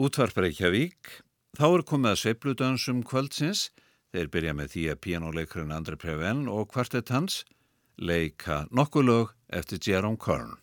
Útvarp Reykjavík, þá er komið að sveipludansum kvöldsins. Þeir byrja með því að pianoleikurinn Andri Preven og kvartett hans leika nokkulög eftir Jerome Kern.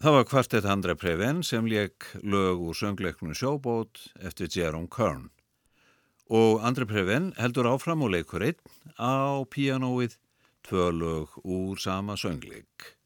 Það var kvartett Andra Preven sem leik lög úr söngleiknum Sjóbót eftir Jerome Kern og Andra Preven heldur áfram og leikur einn á pianoið tvö lög úr sama söngleik.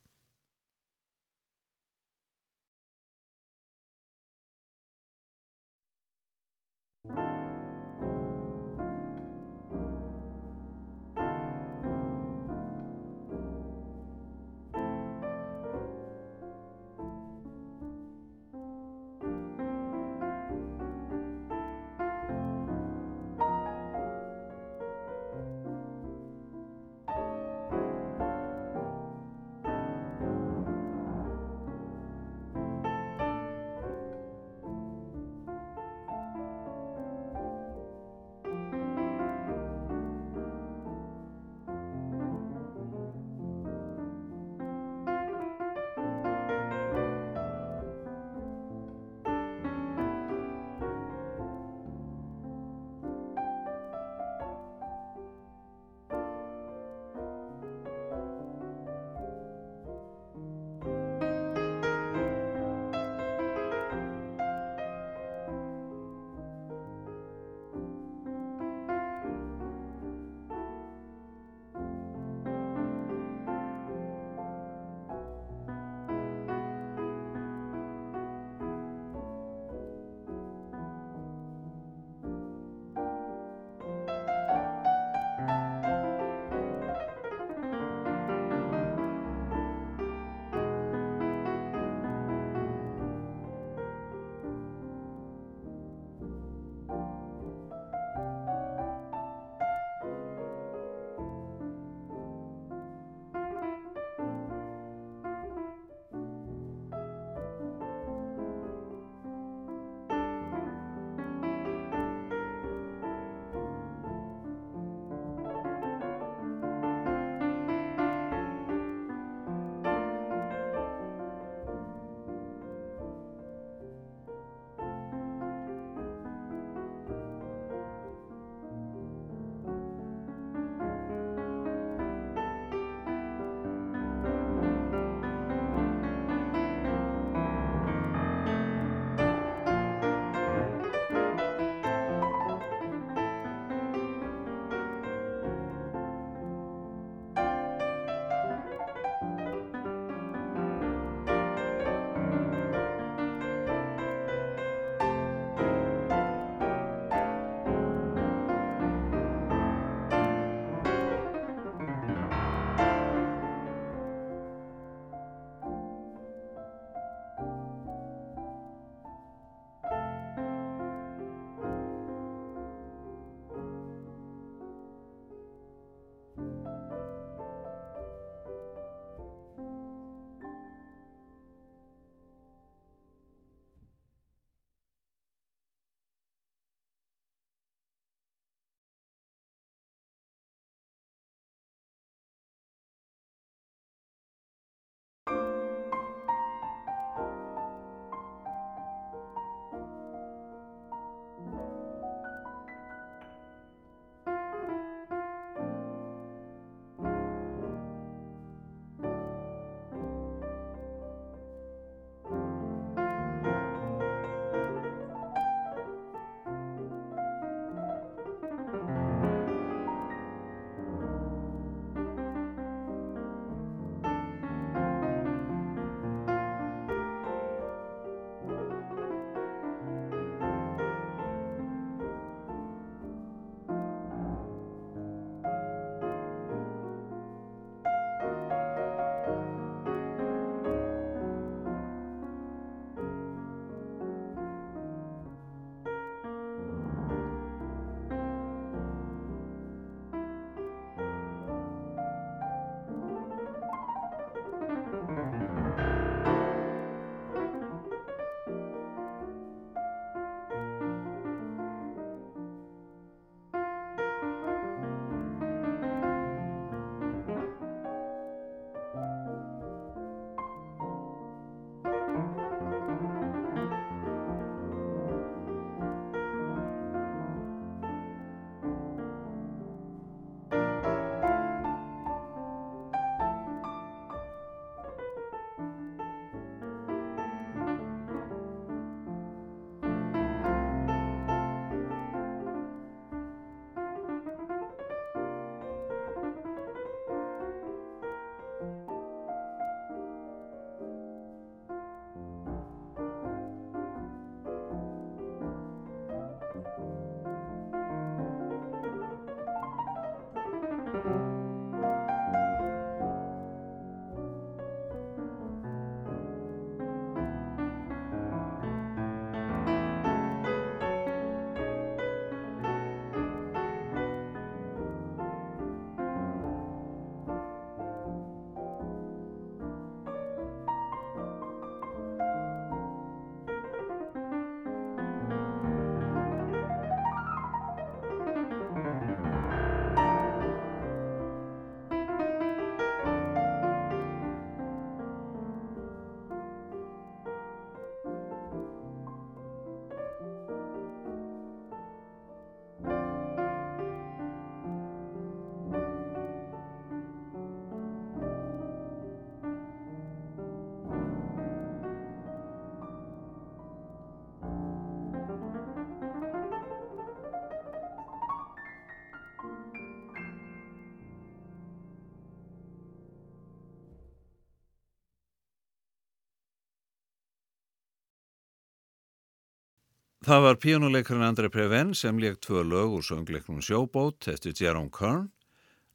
Það var píjónuleikarinn Andrei Preven sem leik tvö lög úr söngleiknum Sjóbót eftir Jerome Kern.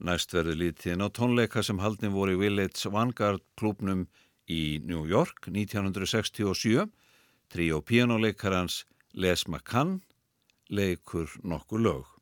Næst verður lítinn á tónleika sem haldin voru í Village Vanguard klubnum í New York 1967. Tríó píjónuleikarans Les McCann leikur nokkuð lög.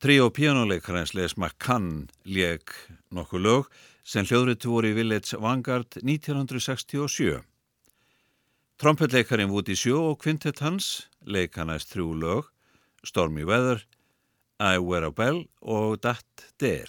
Tríó píjánuleikarins Les McCann leik nokkuð lög sem hljóðritu voru í Village Vanguard 1967. Trompetleikarin Woody Sjó og kvintett hans leika næst þrjú lög Stormy Weather, I Wear a Bell og Dat Der.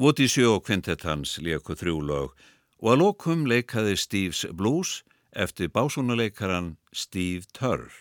Voti sjó og kvintett hans leiku þrjú lög og að lokum leikaði Steve's Blues eftir básúnuleikaran Steve Turr.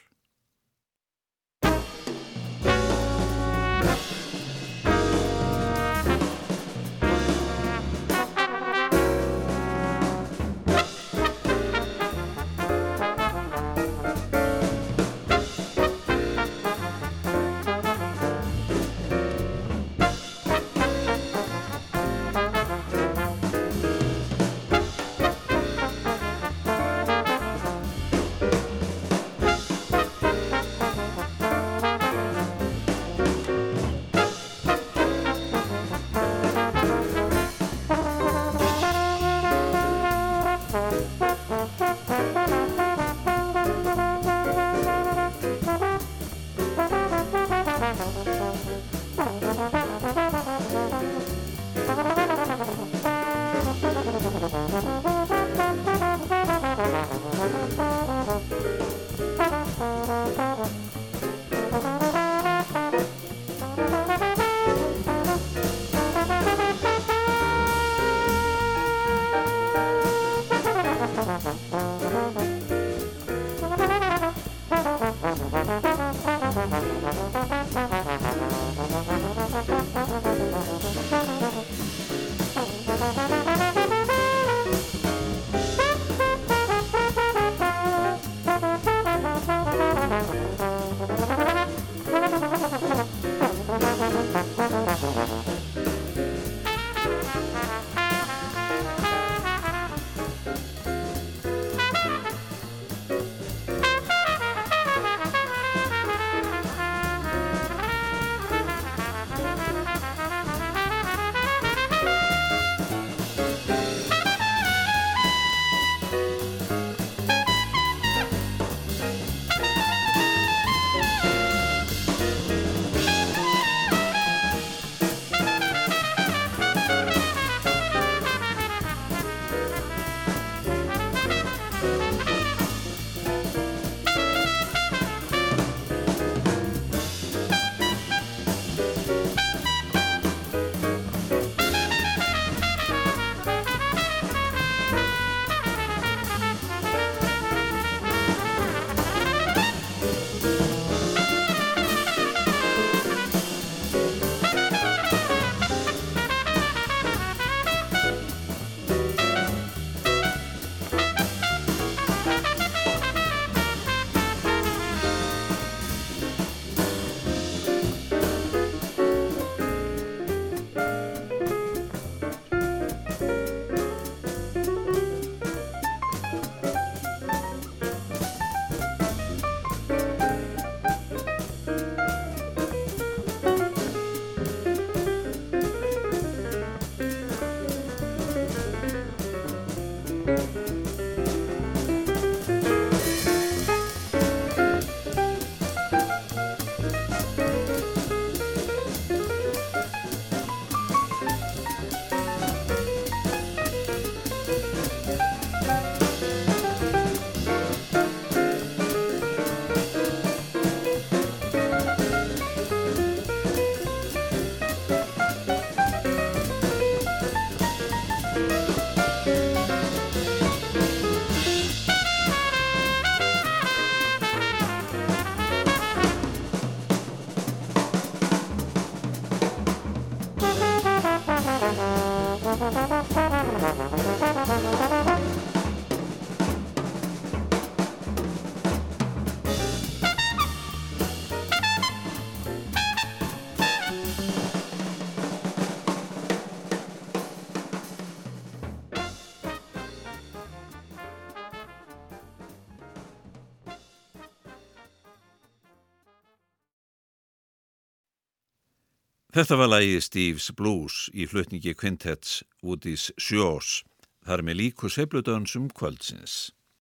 Þetta var lagið Steve's Blues í flutningi Quintets Woody's Shores, þar með líku seifludönsum kvöldsins.